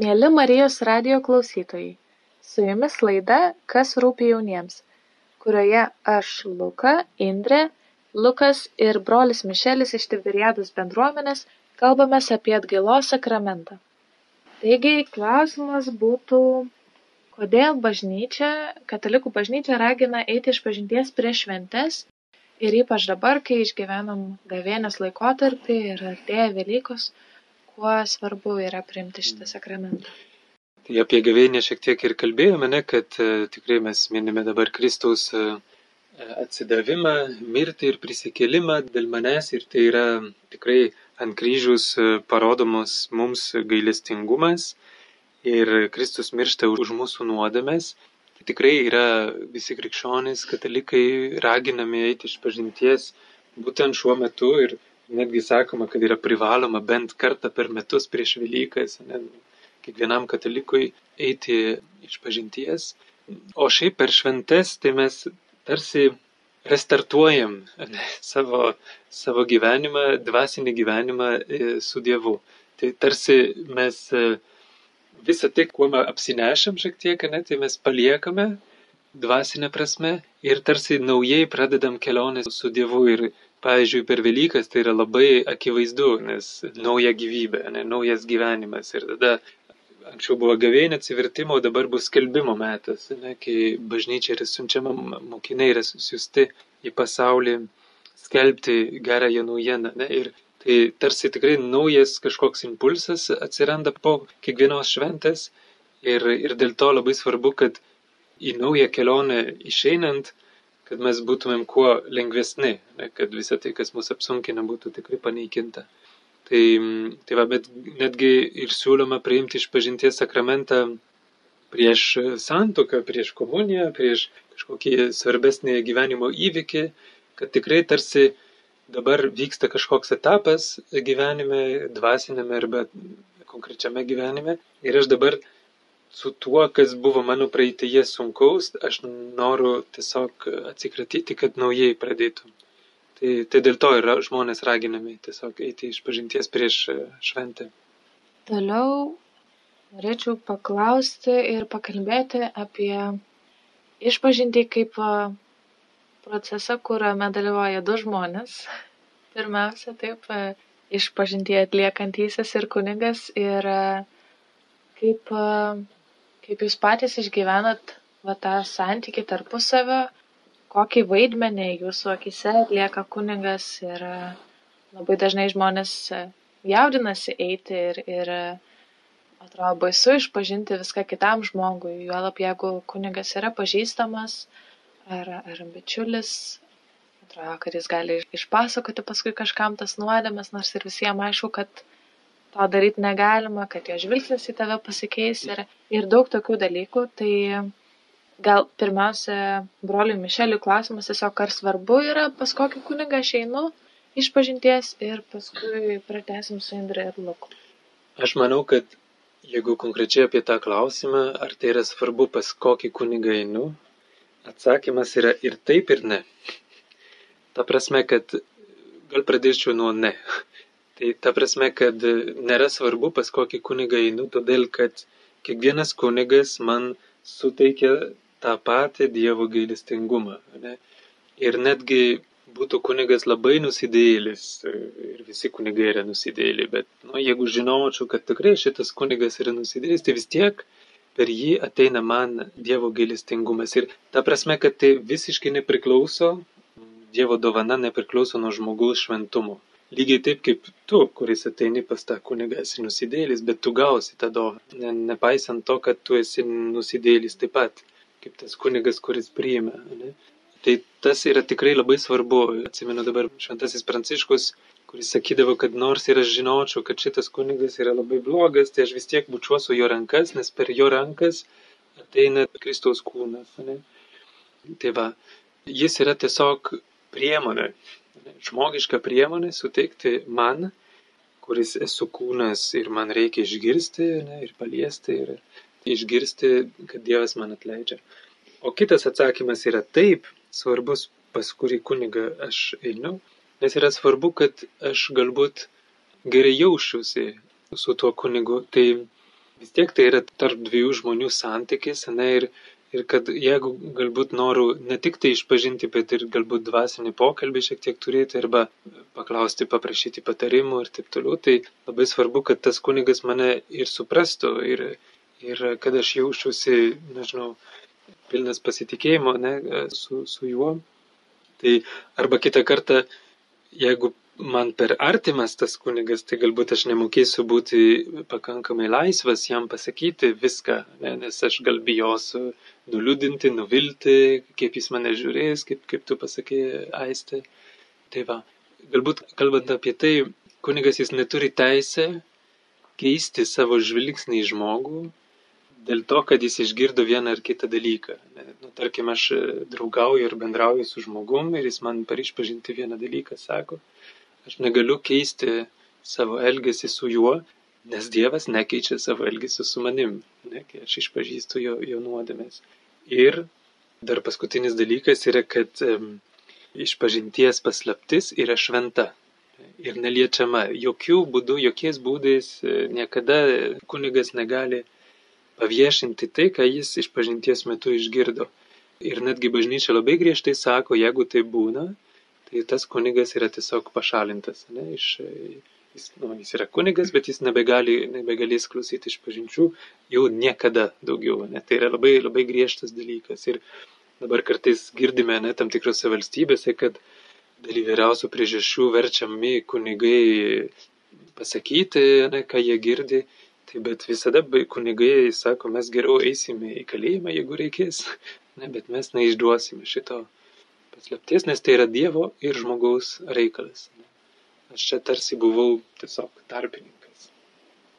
Mėly Marijos radio klausytojai, su jumis laida Kas rūpi jauniems, kurioje aš, Luka, Indrė, Lukas ir brolis Mišelis iš Tiberiados bendruomenės kalbamės apie atgailos sakramentą. Taigi, klausimas būtų, kodėl bažnyčia, katalikų bažnyčia ragina eiti iš pažinties prieš šventes ir ypač dabar, kai išgyvenam gavėnės laikotarpį ir artėja Velykos, kuo svarbu yra priimti šitą sakramentą. Tai apie gavėnę šiek tiek ir kalbėjome, ne, kad e, tikrai mes minime dabar Kristaus e, atsidavimą, mirtį ir prisikėlimą dėl manęs ir tai yra tikrai ant kryžius e, parodomas mums gailestingumas ir Kristus miršta už mūsų nuodėmės. Tai tikrai yra visi krikščionys, katalikai raginami eiti iš pažinties būtent šiuo metu ir netgi sakoma, kad yra privaloma bent kartą per metus prieš Velykas, ne, kiekvienam katalikui eiti iš pažinties. O šiaip per šventes, tai mes tarsi restartuojam ne, savo, savo gyvenimą, dvasinį gyvenimą e, su Dievu. Tai tarsi mes e, visą tai, kuo apsinešam šiek tiek, ne, tai mes paliekame dvasinę prasme ir tarsi naujai pradedam kelionę su Dievu ir pavyzdžiui per velykas tai yra labai akivaizdu nes nauja gyvybė ane naujas gyvenimas. Ir tada anksčiau buvo gavėnė atsivertimo dabar bus skelbimo metas ane kai bažnyčia yra siunčiama mokiniai yra siųsti į pasaulį skelbti gerąją naujieną ane. Ir tai tarsi tikrai naujas kažkoks impulsas atsiranda po kiekvienos šventės. Ir, ir dėl to labai svarbu, kad į naują kelionę išeinant kad mes būtumėm kuo lengvesni, ne, kad visa tai, kas mus apsunkina, būtų tikrai panaikinta. Tai, tai va, bet netgi ir siūloma priimti išpažinties sakramentą prieš santoką, prieš komuniją, prieš kažkokį svarbesnį gyvenimo įvykį, kad tikrai tarsi dabar vyksta kažkoks etapas gyvenime, dvasinėme arba konkrečiame gyvenime ir aš dabar su tuo, kas buvo mano praeitėje sunkaus, aš noriu tiesiog atsikratyti, kad naujai pradėtų. Tai, tai dėl to yra žmonės raginami tiesiog eiti iš pažinties prieš šventę. Toliau norėčiau paklausti ir pakalbėti apie išpažinti kaip procesą, kuriame dalyvauja du žmonės. Pirmiausia, taip, išpažinti atliekantysis ir kunigas ir kaip kaip jūs patys išgyvenat va tą santykį tarpusavio, kokį vaidmenį jūsų akise atlieka kunigas ir e, labai dažnai žmonės e, jaudinasi eiti ir, ir e, atrodo baisu išpažinti viską kitam žmogui, juolap jeigu kunigas yra pažįstamas ar, ar bičiulis, atrodo, kad jis gali išpasakoti paskui kažkam tas nuodėmes, nors ir visiems aišku, kad to daryt negalima, kad jo žvilgsnis į tave pasikeis ir, ir daug tokių dalykų. Tai gal pirmiausia, broliui Mišeliui klausimas tiesiog, ar svarbu yra, pas kokį kunigą aš einu iš pažinties ir paskui pratesim su Indra ir Luku. Aš manau, kad jeigu konkrečiai apie tą klausimą, ar tai yra svarbu, pas kokį kunigą einu, atsakymas yra ir taip, ir ne. Ta prasme, kad gal pradėčiau nuo ne. Tai ta prasme, kad nėra svarbu, pas kokį kunigą einu, todėl kad kiekvienas kunigas man suteikia tą patį Dievo gailestingumą. Ne? Ir netgi būtų kunigas labai nusidėlis, ir visi kunigai yra nusidėliai, bet nu, jeigu žinočiau, kad tikrai šitas kunigas yra nusidėlis, tai vis tiek per jį ateina man Dievo gailestingumas. Ir ta prasme, kad tai visiškai nepriklauso, Dievo dovana nepriklauso nuo žmogaus šventumo lygiai taip kaip tu, kuris ateini pas tą kunigą, esi nusidėlis, bet tu gausi tą dovaną, ne, nepaisant to, kad tu esi nusidėlis taip pat, kaip tas kunigas, kuris priima. Ne? Tai tas yra tikrai labai svarbu. Atsimenu dabar šventasis Pranciškus, kuris sakydavo, kad nors ir aš žinočiau, kad šitas kunigas yra labai blogas, tai aš vis tiek bučiuosiu jo rankas, nes per jo rankas ateina Kristaus kūnas. Ne? Tai va, jis yra tiesiog priemonė, žmogiška priemonė suteikti man, kuris esu kūnas ir man reikia išgirsti ne, ir paliesti ir išgirsti, kad Dievas man atleidžia. O kitas atsakymas yra taip svarbus, pas kurį kunigą aš einu, nes yra svarbu, kad aš galbūt gerai jaučiuosi su tuo kunigu. Tai vis tiek tai yra tarp dviejų žmonių santykis, ne, ir, ir kad jeigu galbūt noriu ne tik tai išpažinti, bet ir galbūt dvasinį pokalbį šiek tiek turėti arba paklausti, paprašyti patarimų ir taip toliau, tai labai svarbu, kad tas kunigas mane ir suprastų ir, ir kad aš jaučiuosi, nežinau, pilnas pasitikėjimo ne, su, su juo. Tai arba kitą kartą, jeigu man per artimas tas kunigas, tai galbūt aš nemokėsiu būti pakankamai laisvas jam pasakyti viską, ne, nes aš gal bijosiu nuliūdinti, nuvilti, kaip jis mane žiūrės, kaip, kaip tu pasakė, aistė. Tai va, galbūt kalbant apie tai, kunigas jis neturi teisę keisti savo žvilgsnį į žmogų dėl to, kad jis išgirdo vieną ar kitą dalyką. Nu, tarkim, aš draugauju ir bendrauju su žmogum ir jis man per išpažinti vieną dalyką sako, Aš negaliu keisti savo elgesį su juo, nes Dievas nekeičia savo elgesį su manim, ne, kai aš išpažįstu jo, jo nuodėmės. Ir dar paskutinis dalykas yra, kad um, išpažinties paslaptis yra šventa ir neliečiama. Jokių būdų, jokiais būdais e, niekada kunigas negali paviešinti tai, ką jis išpažinties metu išgirdo. Ir netgi bažnyčia labai griežtai sako, jeigu tai būna, tai tas kunigas yra tiesiog pašalintas. Ne, iš, jis, nu, jis yra kunigas, bet jis nebegali, nebegalės klausyti iš pažinčių jau niekada daugiau. Ne, tai yra labai, labai griežtas dalykas. Ir dabar kartais girdime ne, tam tikrose valstybėse, kad dėl įvairiausių priežasčių verčiami kunigai pasakyti, ne, ką jie girdi. Tai bet visada kunigai sako, mes geriau eisime į kalėjimą, jeigu reikės, ne, bet mes neišduosime šito paslapties, nes tai yra Dievo ir žmogaus reikalas. Aš čia tarsi buvau tiesiog tarpininkas.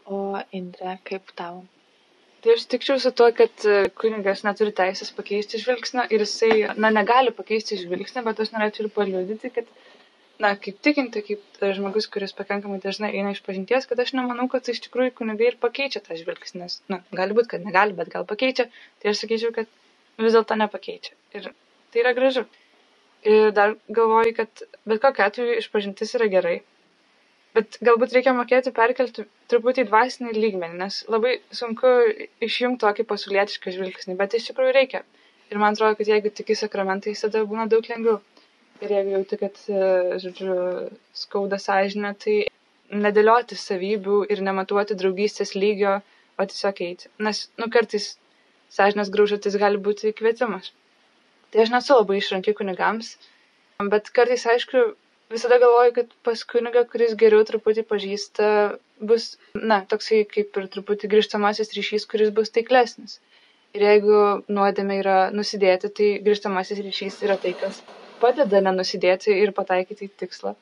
O Indre, kaip tau? Tai aš tikčiau su to, kad e, kunigas neturi teisės pakeisti žvilgsnio ir jisai, na, negali pakeisti žvilgsnio, bet aš norėčiau ir paliudyti, kad, na, kaip tikinti, kaip žmogus, kuris pakankamai dažnai eina iš pažinties, kad aš nemanau, kad iš tikrųjų kunigai ir pakeičia tą žvilgsnį, nes, na, gali būti, kad negali, bet gal pakeičia, tai aš sakyčiau, kad vis dėlto nepakeičia. Ir tai yra gražu. Ir dar galvoju, kad bet kokiu atveju išpažintis yra gerai. Bet galbūt reikia mokėti perkelti truputį į dvasinį lygmenį, nes labai sunku išjungti tokį pasaulietišką žvilgsnį, bet iš tikrųjų reikia. Ir man atrodo, kad jeigu tiki sakramentais, tada būna daug lengviau. Ir jeigu jauti, kad, žodžiu, skauda sąžinę, tai nedėlioti savybių ir nematuoti draugystės lygio, o tiesiog eiti. Nes, nu, kartais sąžinės graužatis gali būti kvietimas. Tai aš nesu labai išranki kunigams, bet kartais, aišku, visada galvoju, kad pas kunigą, kuris geriau truputį pažįsta, bus, na, toksai kaip ir truputį grįžtamasis ryšys, kuris bus taiklesnis. Ir jeigu nuodėmė yra nusidėti, tai grįžtamasis ryšys yra tai, kas padeda nenusidėti ir pataikyti į tikslą.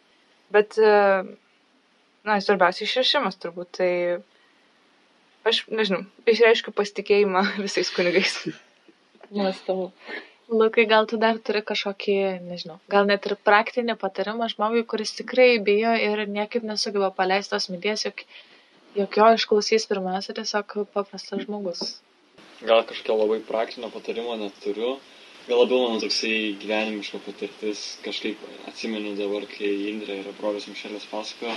Bet, na, svarbiausia išrašimas turbūt, tai aš, nežinau, išreiškiu pasitikėjimą visais kunigais. Nuostabu. Lukai, gal tu dar turi kažkokį, nežinau, gal net ir praktinį patarimą žmogui, kuris tikrai bijo ir niekaip nesugeba paleisti tos minties, jog, jog jo išklausys pirmiausia tiesiog paprastas žmogus. Gal kažkokio labai praktinio patarimo neturiu, gal labiau mano toksai gyvenimiška patirtis, kažkaip atsimenu dabar, kai Indrė ir brolis Mišelis pasakojo,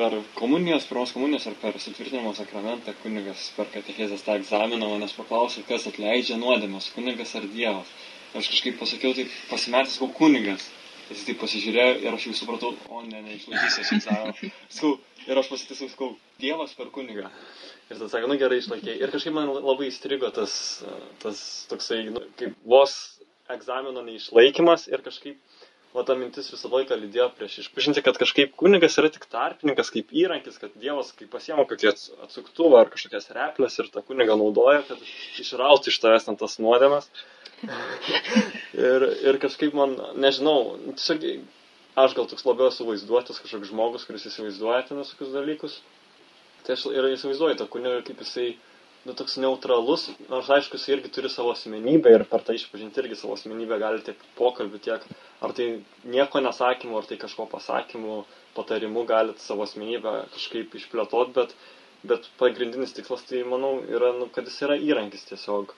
per komunijos, pirmos komunijos ar per sutvirtinimo sakramentą kunigas per katechezės tą egzaminą manęs paklausė, kas atleidžia nuodėmės, kunigas ar Dievas. Aš kažkaip pasakiau, tai pasimetęs sakau kunigas. Jis taip pasižiūrėjo ir aš jau supratau, o ne, neišlaikysiu šį egzaminą. Sakau, ir aš pasitiesiau, sakau, Dievas per kunigą. Ir tada sakė, nu gerai išlaikė. Ir kažkaip man labai įstrigo tas, tas toksai, nu, kaip vos egzamino neišlaikymas ir kažkaip o ta mintis visą laiką lydėjo prieš išpažinti, kad kažkaip kunigas yra tik tarpininkas, kaip įrankis, kad Dievas kaip pasiemo kokį atsuktuvą ar kažkokias replės ir tą kunigą naudoja, kad išrauti iš tavęs ant tas nuodėmes. ir, ir kažkaip man, nežinau, tiesiog aš gal toks labiau esu vaizduotas kažkoks žmogus, kuris įsivaizduoja ten visokius dalykus. Tai aš ir įsivaizduoju tą kunigą, kaip jisai nu, toks neutralus, nors aišku, jis irgi turi savo asmenybę ir per tą išpažinti irgi savo asmenybę gali tiek pokalbių, tiek ar tai nieko nesakymu, ar tai kažko pasakymu, patarimu galit savo asmenybę kažkaip išplėtoti, bet, bet pagrindinis tikslas tai, manau, yra, nu, kad jis yra įrankis tiesiog.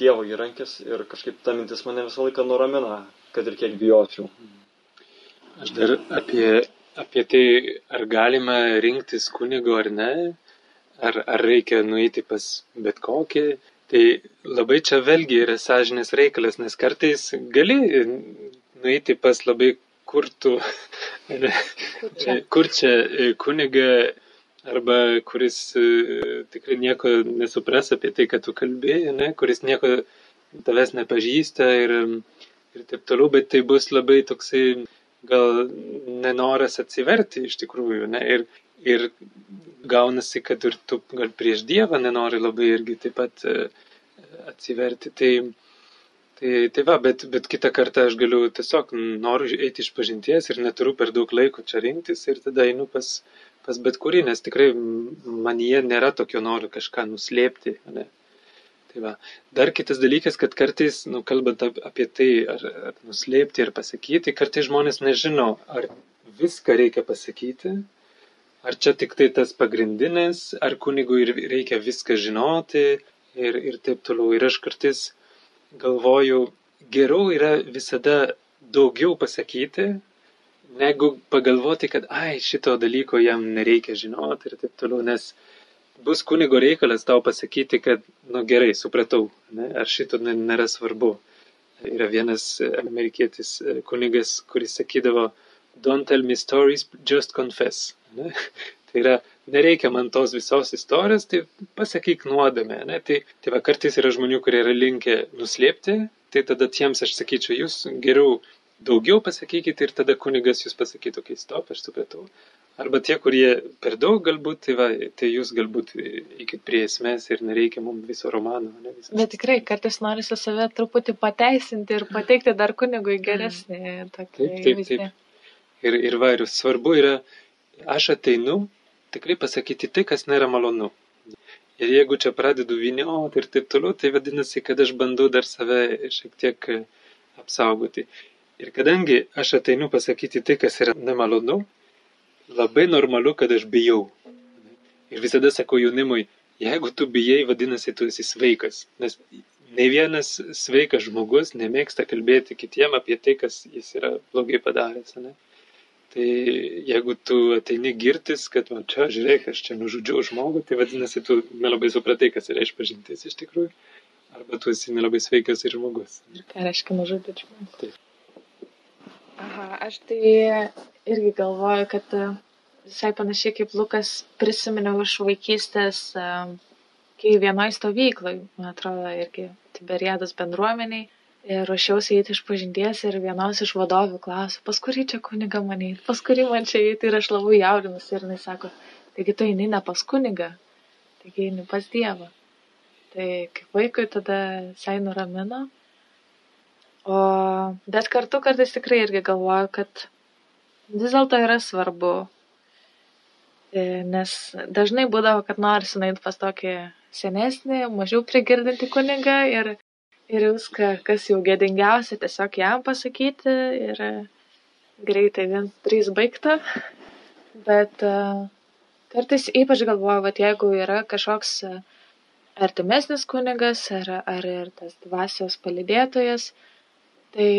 Dievo įrankis ir kažkaip ta mintis mane visą laiką nuramina, kad ir kiek bijočiau. Aš dar apie, apie tai, ar galima rinktis kunigo ar ne, ar, ar reikia nueiti pas bet kokį. Tai labai čia vėlgi yra sąžinės reikalas, nes kartais gali nueiti pas labai kurtų, kur čia, kur čia kuniga arba kuris tikrai nieko nesupras apie tai, kad tu kalbėjai, ne, kuris nieko tavęs nepažįsta ir, ir taip toliau, bet tai bus labai toksai gal nenoras atsiverti iš tikrųjų, ne, ir, ir gaunasi, kad ir tu gal prieš Dievą nenori labai irgi taip pat e, atsiverti. Tai, tai, tai va, bet, bet kitą kartą aš galiu tiesiog noriu eiti iš pažinties ir neturiu per daug laiko čia rinktis ir tada einu pas, pas bet kurį, nes tikrai man jie nėra tokio noro kažką nuslėpti. Ne? Tai va. Dar kitas dalykas, kad kartais, nu, kalbant apie tai, ar, ar nuslėpti, ar pasakyti, kartais žmonės nežino, ar viską reikia pasakyti, ar čia tik tai tas pagrindinis, ar kunigui reikia viską žinoti ir, ir taip toliau. Ir aš kartais galvoju, geriau yra visada daugiau pasakyti, negu pagalvoti, kad, ai, šito dalyko jam nereikia žinoti ir taip toliau, nes bus kunigo reikalas tau pasakyti, kad, nu gerai, supratau, ne, ar šito nėra svarbu. Yra vienas amerikietis e, kunigas, kuris sakydavo, don't tell me stories, just confess. Ne? Tai yra, nereikia man tos visos istorijos, tai pasakyk nuodame. Ne? Tai, tai va, kartais yra žmonių, kurie yra linkę nuslėpti, tai tada tiems aš sakyčiau, jūs geriau daugiau pasakykite ir tada kunigas jūs pasakytų, kai stop, aš supratau. Arba tie, kurie per daug galbūt, tai, va, tai jūs galbūt eikit prie esmės ir nereikia mums viso romano. Ne, visas. Bet tikrai, kartais norisi save truputį pateisinti ir pateikti dar kunigui geresnį. Mm. Taip, taip, taip. Ir, ir va, ir svarbu yra, aš ateinu tikrai pasakyti tai, kas nėra malonu. Ir jeigu čia pradedu vinioti ir taip toliau, tai vadinasi, kad aš bandau dar save šiek tiek apsaugoti. Ir kadangi aš ateinu pasakyti tai, kas yra nemalonu, labai normalu, kad aš bijau. Ir visada sakau jaunimui, jeigu tu bijai, vadinasi, tu esi sveikas. Nes ne vienas sveikas žmogus nemėgsta kalbėti kitiem apie tai, kas jis yra blogai padaręs. Ne? Tai jeigu tu ateini girtis, kad man čia, žiūrėk, aš čia nužudžiau žmogų, tai vadinasi, tu nelabai supratai, kas yra išpažintis iš tikrųjų. Arba tu esi nelabai sveikas ir žmogus. Ką reiškia nužudyti žmogų? Taip. Aha, aš tai irgi galvoju, kad e, visai panašiai kaip Lukas prisiminiau iš vaikystės, e, kai vienoje stovykloje, man atrodo, irgi Tiberiados bendruomeniai, ir ruošiausi eiti iš pažinties ir vienos iš vadovių klausė, pas kurį čia kuniga man eiti, pas kurį man čia eiti ir aš labai jaudinusi ir jis sako, taigi tu eini ne pas kunigą, taigi eini pas Dievą. Tai kaip vaikui tada visai nuramino O, bet kartu kartais tikrai irgi galvoju, kad vis dėlto yra svarbu. E, nes dažnai būdavo, kad norisi nueiti pas tokį senesnį, mažiau prigirdinti kunigą ir, ir viską, kas jau gėdingiausia, tiesiog jam pasakyti ir greitai vien trys baigta. Bet uh, kartais ypač galvoju, kad jeigu yra kažkoks artimesnis kunigas ar, ar ir tas dvasios palidėtojas, tai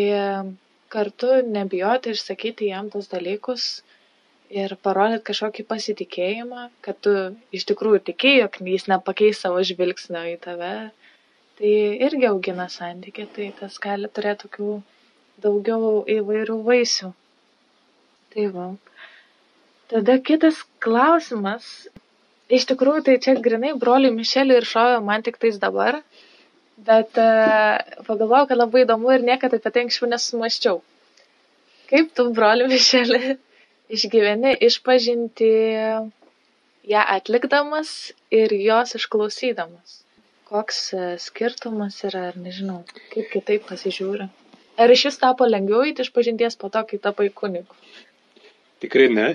kartu nebijoti išsakyti jam tuos dalykus ir parodyt kažkokį pasitikėjimą, kad tu iš tikrųjų tiki, jog jis nepakeis savo žvilgsnio į tave, tai irgi augina santykį, tai tas gali turėti tokių daugiau įvairių vaisių. Tai va. Tada kitas klausimas. Iš tikrųjų, tai čia grinai broliui Mišeliui ir šovė man tik tais dabar. Bet uh, pagalvojau, kad labai įdomu ir niekada apie tai anksčiau nesumaščiau. Kaip tu, broliu Mišelė, išgyveni išpažinti ją atlikdamas ir jos išklausydamas? Koks uh, skirtumas yra, ar nežinau, kaip kitaip pasižiūri? Ar iš vis tapo lengviau įti išpažinties po to, kai tapai kunigu? Tikrai ne.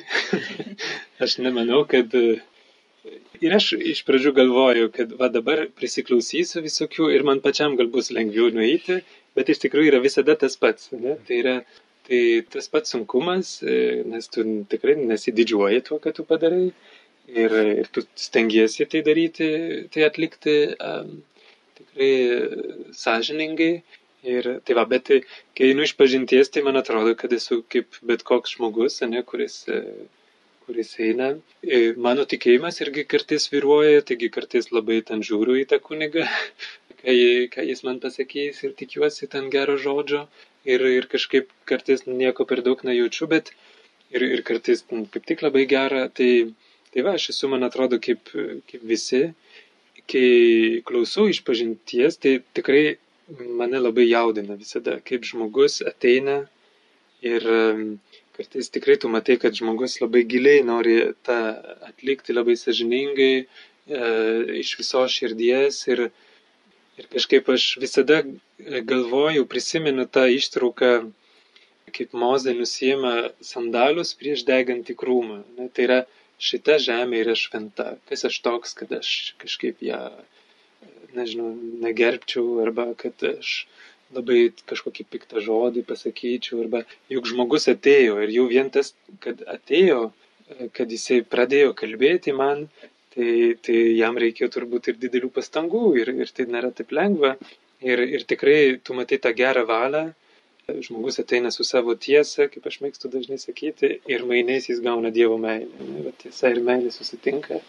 Aš nemanau, kad uh, Ir aš iš pradžių galvoju, kad va dabar prisiklausysiu visokių ir man pačiam gal bus lengviau nueiti, bet iš tikrųjų yra visada tas pats. Ne? Tai yra tai tas pats sunkumas, e, nes tu tikrai nesididžiuoji tuo, ką tu padarai ir, ir tu stengiesi tai daryti, tai atlikti um, tikrai sąžiningai. Ir tai va, bet kai einu iš pažinties, tai man atrodo, kad esu kaip bet koks žmogus, ne, kuris kuris eina. Mano tikėjimas irgi kartais viruoja, taigi kartais labai ten žiūriu į tą kunigą, ką, ką jis man pasakys ir tikiuosi ten gero žodžio. Ir, ir kažkaip kartais nieko per daug nejaučiu, bet ir, ir kartais kaip tik labai gera. Tai, tai va, aš esu, man atrodo, kaip, kaip visi. Kai klausau iš pažinties, tai tikrai mane labai jaudina visada, kaip žmogus ateina ir kartais tikrai tu matai, kad žmogus labai giliai nori tą atlikti labai sažiningai, e, iš visos širdies ir, ir kažkaip aš visada galvoju, prisimenu tą ištrauką, kaip Mozė nusijima sandalius prieš degantį krūmą. Ne, tai yra šita žemė yra šventa. Kas aš toks, kad aš kažkaip ją, nežinau, negerbčiau arba kad aš labai kažkokį piktą žodį pasakyčiau, arba juk žmogus atėjo ir jau vien tas, kad atėjo, kad jisai pradėjo kalbėti man, tai, tai jam reikėjo turbūt ir didelių pastangų ir, ir tai nėra taip lengva. Ir, ir tikrai tu matai tą gerą valią, žmogus ateina su savo tiesa, kaip aš mėgstu dažnai sakyti, ir mainais jis gauna Dievo meilę. Tiesa ir meilė susitinka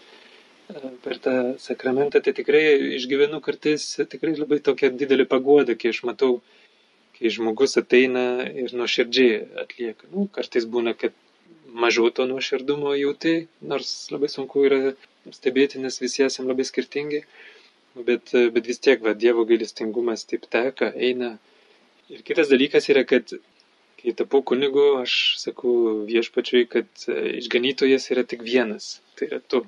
per tą sakramentą, tai tikrai išgyvenu kartais tikrai labai tokia didelė paguoda, kai aš matau, kai žmogus ateina ir nuoširdžiai atlieka. Nu, kartais būna, kad mažiau to nuoširdumo jauti, nors labai sunku yra stebėti, nes visi esame labai skirtingi, bet, bet vis tiek, va, Dievo gailestingumas taip teka, eina. Ir kitas dalykas yra, kad kai tapau kunigu, aš sakau viešpačiui, kad e, išganytojas yra tik vienas. Tai yra tu.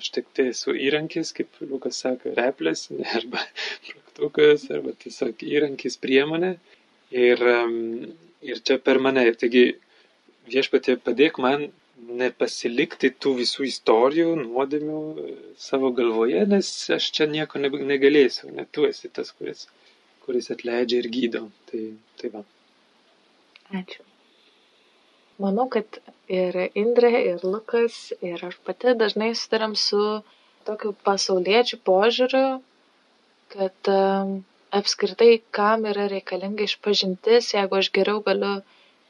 Aš tik tai esu įrankis, kaip Lukas sako, replės, arba praktukas, arba tiesiog įrankis priemonė. Ir, ir čia per mane. Taigi viešpatė padėk man nepasilikti tų visų istorijų, nuodėmių e, savo galvoje, nes aš čia nieko negalėsiu. Ne tu esi tas, kuris, kuris atleidžia ir gydo. Tai, tai va. Ačiū. Manau, kad ir Indrė, ir Lukas, ir aš pati dažnai susidariam su tokiu pasauliečiu požiūriu, kad um, apskritai kam yra reikalinga išpažintis, jeigu aš geriau galiu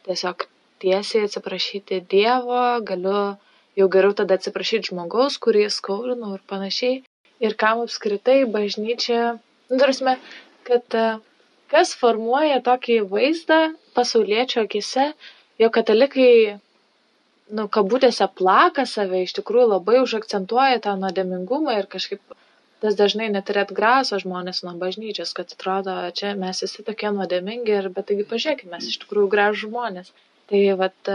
tiesiog tiesiai atsiprašyti Dievo, galiu jau geriau tada atsiprašyti žmogaus, kurį skaudinau ir panašiai. Ir kam apskritai bažnyčia, nu, tarsi, kad uh, kas formuoja tokį vaizdą pasauliečio akise, jog katalikai, nu, kabutėse plaka save, iš tikrųjų labai užakcentuoja tą nuodėmingumą ir kažkaip tas dažnai net ir atgraso žmonės nuo bažnyčios, kad atrodo, čia mes visi tokie nuodėmingi, ir, bet taigi pažiūrėkime, mes iš tikrųjų gražų žmonės. Tai vad,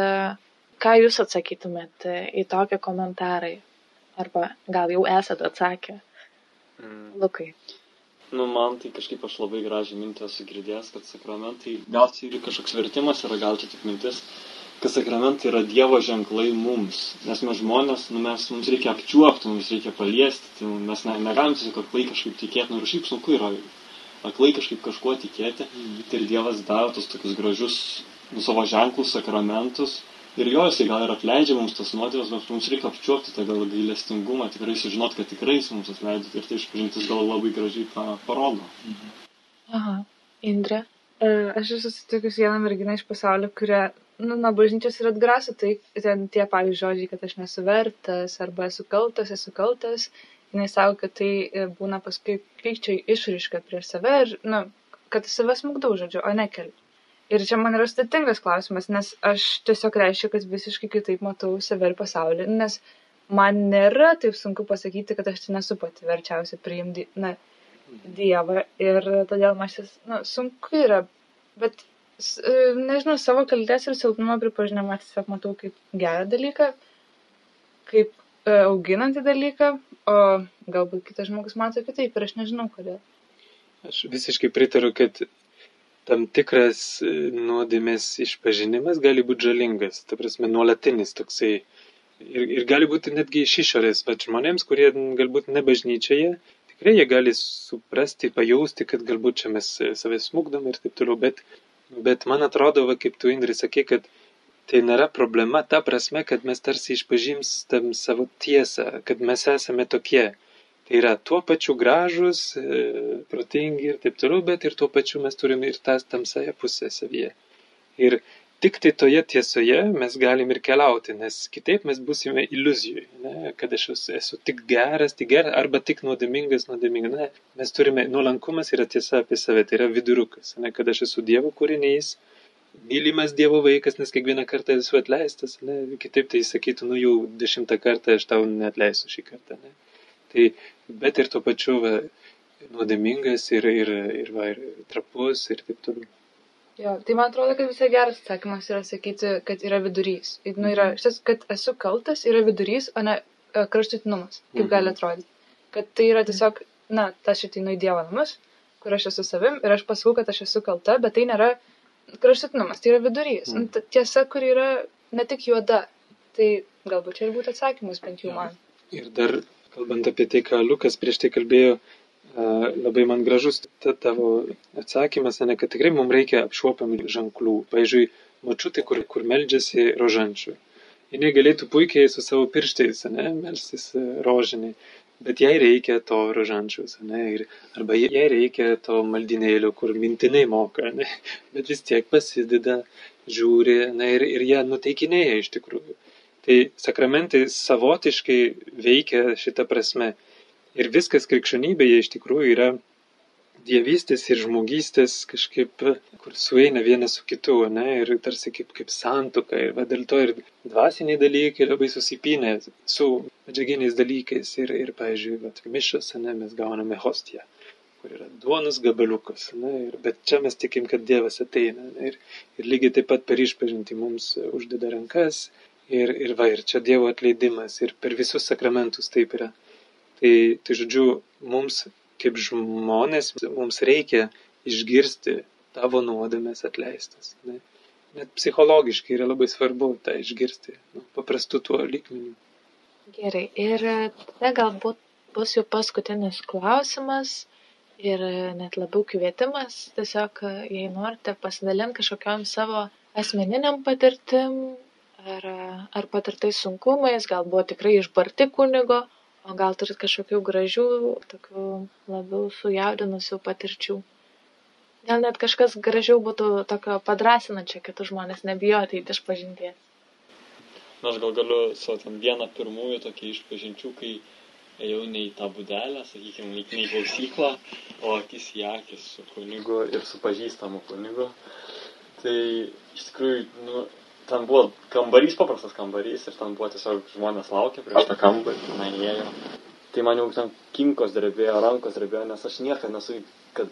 ką jūs atsakytumėt į tokią komentarai? Arba gal jau esate atsakę? Mm. Lukai nu man tai kažkaip aš labai gražią mintį esu girdėjęs, kad sakramentai, gal čia ir kažkoks vertimas yra, gal čia tik mintis, kad sakramentai yra Dievo ženklai mums. Nes mes žmonės, nu, mes, mums reikia apčiuopti, mums reikia paliesti, tai mes ne, negalim tiesiog aklai kažkaip tikėti, nu ir šiaip sunku yra aklai kažkaip kažkuo tikėti. Mm. Ir Dievas daro tos tokius gražius nu, savo ženklus, sakramentus ir jo jisai gal ir atleidžia mums tas nuodėmes, bet mums reikia apčiuopti tą gal gailestingumą, tikrai sužinoti, kad tikrai jis mums atleidžia ir tai išpažintis gal labai gražiai tą parodo. Mhm. Aha, Indrė. E, aš esu susitikusi vieną merginą iš pasaulio, kuria, nu, nuo bažnyčios ir atgraso, tai ten tie pavyzdžiui žodžiai, kad aš nesu vertas, arba esu kaltas, esu kaltas. Jis sako, kad tai e, būna paskui pykčio išriška prieš save ir, nu, kad save smugdau, žodžiu, o nekeliu. Ir čia man yra sudėtingas klausimas, nes aš tiesiog reiškia, kad visiškai kitaip matau save ir pasaulį, nes man nėra taip sunku pasakyti, kad aš čia nesu pati verčiausia priimti, na, Dievą. Ir todėl man šis, na, sunku yra, bet, e, nežinau, savo kaltės ir silpnumo pripažinimą tiesiog matau kaip gerą dalyką, kaip e, auginantį dalyką, o galbūt kitas žmogus mato kitaip ir aš nežinau kodėl. Aš visiškai pritariu, kad tam tikras e, nuodėmės išpažinimas gali būti žalingas, ta prasme, nuolatinis toksai. Ir, ir gali būti netgi iš išorės, bet žmonėms, kurie galbūt ne bažnyčioje, tikrai jie gali suprasti, pajausti, kad galbūt čia mes save smūgdom ir taip toliau, bet, bet man atrodo, va, kaip tu Indri sakė, kad tai nėra problema ta prasme, kad mes tarsi išpažįstam savo tiesą, kad mes esame tokie. Tai yra tuo pačiu gražus, e, protingi ir taip toliau, bet ir tuo pačiu mes turime ir tą tamsąją pusę savyje. Ir tik tai toje tiesoje mes galim ir keliauti, nes kitaip mes busime iliuzijoje, ne, kad aš esu, tik geras, tik geras, arba tik nuodėmingas, nuodėmingas. Ne, mes turime, nuolankumas yra tiesa apie save, tai yra vidurukas, ne, kad aš esu Dievo kūrinys, mylimas Dievo vaikas, nes kiekvieną kartą esu atleistas, ne, kitaip tai sakytų, nu jau dešimtą kartą aš tau netleisiu šį kartą. Ne. Tai, bet ir tuo pačiu va, nuodėmingas ir, ir, ir, va, ir trapus ir taip toliau. Jo, tai man atrodo, kad visai geras atsakymas yra sakyti, kad yra vidurys. Nu, yra, mhm. šitas, kad esu kaltas, yra vidurys, o ne e, kraštutinumas, kaip gali mhm. atrodyti. Kad tai yra tiesiog, na, aš ateinu į Dievo namus, kur aš esu savim ir aš pasakau, kad aš esu kalta, bet tai nėra kraštutinumas, tai yra vidurys. Nu, tiesa, kur yra ne tik juoda. Tai galbūt čia ir būtų atsakymas bent jau man. Ir dar, kalbant apie tai, ką Lukas prieš tai kalbėjo, labai man gražus tavo atsakymas, ne, kad tikrai mums reikia apšuopiamų ženklų. Pavyzdžiui, mačiutė, kur, kur meldžiasi rožančių. Jis galėtų puikiai su savo pirštais, ne, melsis e, rožiniai, bet jai reikia to rožančiaus, ne, ir, arba jai reikia to maldinėlio, kur mintinai moka, ne, bet vis tiek pasideda, žiūri, ne, ir, ir ją nuteikinėja iš tikrųjų. Tai sakramentai savotiškai veikia šitą prasme ir viskas krikščionybėje iš tikrųjų yra dievystės ir žmogystės kažkaip, kur sueina vienas su kitu, ne, ir tarsi kaip, kaip santuoka. Ir va, dėl to ir dvasiniai dalykai labai susipinę su medžiaginiais dalykais. Ir, ir pavyzdžiui, va, mišas, ne, mes gauname hostiją, kur yra duonos gabaliukas. Ne, ir, bet čia mes tikim, kad Dievas ateina. Ne, ir, ir lygiai taip pat per išpažinti mums uždeda rankas. Ir, ir va, ir čia Dievo atleidimas. Ir per visus sakramentus taip yra. Tai, tai žodžiu, mums kaip žmonės, mums reikia išgirsti tavo nuodėmės atleistas. Ne? Net psichologiškai yra labai svarbu tą išgirsti, nu, paprastu tuo lygmeniu. Gerai, ir tada galbūt bus jau paskutinis klausimas ir net labiau kvietimas, tiesiog jei norite pasidalinti kažkokiam savo asmeniniam patirtim ar, ar patirtais sunkumais, gal buvo tikrai išbarti kunigo, o gal turit kažkokių gražių, tokių labiau sujaudinusių patirčių. Gal net kažkas gražiau būtų tokio padrasinančio kitus žmonės, nebijoti įti iš pažinties. Na, aš gal galiu savo ten vieną pirmųjų tokį išpažinčių, kai ėjau ne į tą būdelę, sakykime, ne į klausyklą, o akis į akis su kunigu ir su pažįstamu kunigu. Tai iš tikrųjų, nu, ten buvo kambarys, paprastas kambarys ir ten buvo tiesiog žmonės laukia prieš tą kambarį, na, įėjo. Tai man jau ten kinkos drebėjo, rankos drebėjo, nes aš niekada nesu, kad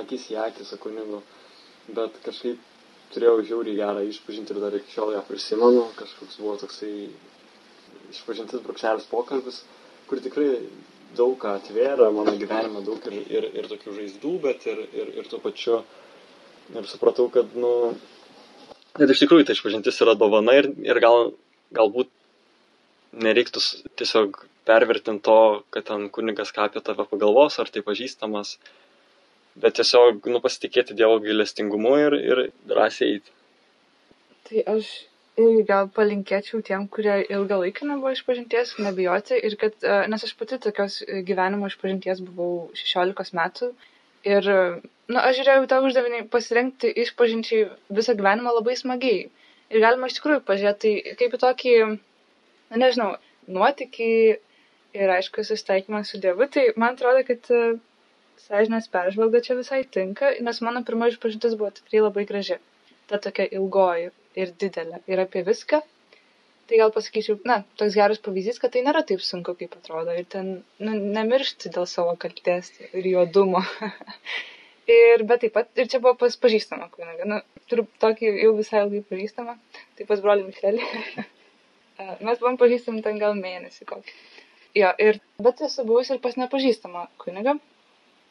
akis į akį su kunigu, bet kažkaip turėjau žiauriai gerą išpažinti ir dar iki šiol ją prisimenu, kažkoks buvo toksai išpažintis brūkšnelis pokalbis, kur tikrai daug ką atvėrė, mano gyvenime daug ir, ir, ir tokių žaizdų, bet ir, ir, ir tuo pačiu ir supratau, kad, nu, Bet iš tikrųjų tai išpažintis yra dovana ir, ir gal, galbūt nereiktų tiesiog pervertinti to, kad ten kunigas ką apie tave pagalvos, ar tai pažįstamas, bet tiesiog nu, pasitikėti Dievo gailestingumu ir, ir drąsiai eiti. Tai aš irgi gal palinkėčiau tiem, kurie ilgą laiką nebuvo išpažinties, nebijoti ir kad, e, nes aš pati tokios gyvenimo išpažinties buvau 16 metų Ir, na, aš žiūrėjau tą uždavinį pasirinkti išpažinčiai visą gyvenimą labai smagiai. Ir galima iš tikrųjų pažiūrėti tai kaip į tokį, na, nežinau, nuotykį ir, aišku, susitaikymą su Dievu. Tai man atrodo, kad e, sąžinės peržvalga čia visai tinka, nes mano pirma išpažintis buvo tikrai labai graži. Ta tokia ilgoji ir didelė ir apie viską tai gal pasakyčiau, na, toks geras pavyzdys, kad tai nėra taip sunku, kaip atrodo. Ir ten, nu, nemiršti dėl savo kaltės ir juodumo. ir, bet taip pat, ir čia buvo pas pažįstama kunigą. Nu, turiu tokį jau visai ilgai pažįstamą, tai pas brolių Mišelį. Mes buvom pažįstami ten gal mėnesį kokį. Jo, ir, bet esu buvusi ir pas nepažįstamą kunigą.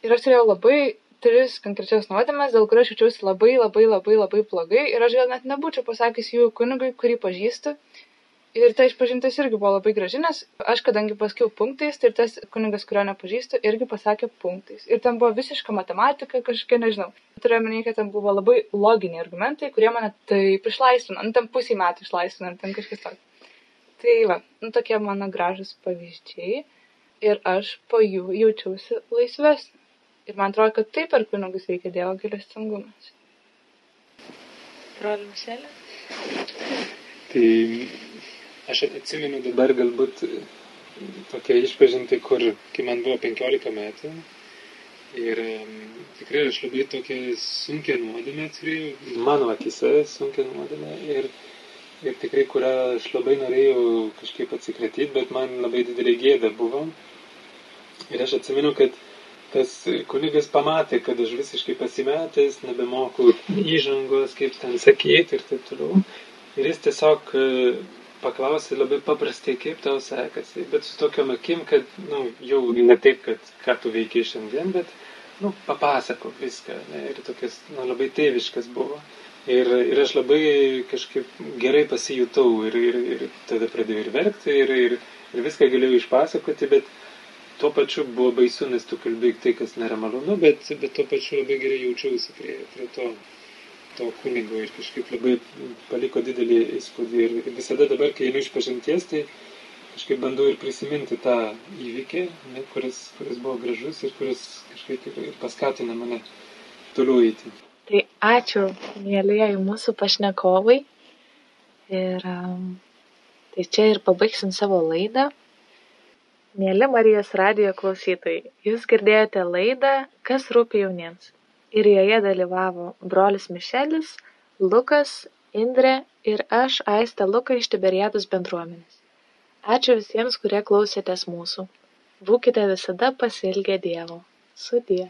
Ir aš turėjau labai tris konkrečias nuodėmes, dėl kurių aš jaučiausi labai, labai, labai, labai blogai. Ir aš gal net nebūčiau pasakęs jų kunigui, kurį pažįstu. Ir ta išpažintis irgi buvo labai graži, nes aš kadangi pasakiau punktais, tai ir tas kunigas, kurio nepažįstu, irgi pasakė punktais. Ir ten buvo visiška matematika, kažkokia, nežinau. Turiu omeny, kad ten buvo labai loginiai argumentai, kurie mane taip išlaisvino, nu ten pusį metų išlaisvino, ten kažkas toks. Tai va, nu tokie mano gražus pavyzdžiai. Ir aš po jų jaučiausi laisvesnė. Ir man atrodo, kad taip per kunigus reikia Dievo gailestingumas. Broliu Mišelė? Tai aš atsimenu dabar galbūt tokia išpažinti, kur, kai man buvo 15 metų, ir tikrai aš labai tokią sunkę nuodėmę turėjau, mano akise sunkę nuodėmę, ir, ir tikrai, kurią aš labai norėjau kažkaip atsikratyti, bet man labai didelė gėda buvo. Ir aš atsimenu, kad tas kunigas pamatė, kad aš visiškai pasimetęs, nebemoku įžangos, kaip ten sakyti ir taip toliau. Ir jis tiesiog paklausė labai paprastai, kaip tau sekasi, bet su tokiam akim, kad, nu, jau ne taip, kad ką tu veikiai šiandien, bet, nu, papasako viską, ne, ir tokias, nu, labai tėviškas buvo. Ir, ir aš labai kažkaip gerai pasijutau ir, ir, ir tada pradėjau ir verkti, ir, ir, ir viską galėjau išpasakoti, bet tuo pačiu buvo baisu, nes tu kalbėjai tai, kas nėra malonu, bet, bet tuo pačiu labai gerai jaučiausi prie, prie to to kunigo ir kažkaip labai paliko didelį įspūdį. Ir visada dabar, kai einu iš pažinties, tai kažkaip bandau ir prisiminti tą įvykį, ne, kuris, kuris buvo gražus ir kuris kažkaip ir, ir paskatina mane toliau eiti. Tai ačiū, mėlyjeji mūsų pašnekovai. Ir um, tai čia ir pabaigsim savo laidą. Mėly Marijos radijo klausytojai, jūs girdėjote laidą Kas rūpi jauniems ir joje dalyvavo brolis Mišelis, Lukas, Indrė ir aš Aistė Luka iš Tiberiados bendruomenės. Ačiū visiems, kurie klausėtės mūsų. Būkite visada pasilgę Dievo. Sudie.